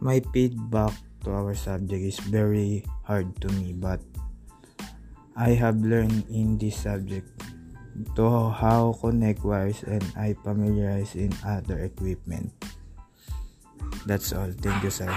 my feedback to our subject is very hard to me but I have learned in this subject to how connect wires and I familiarize in other equipment. That's all. Thank you, sir.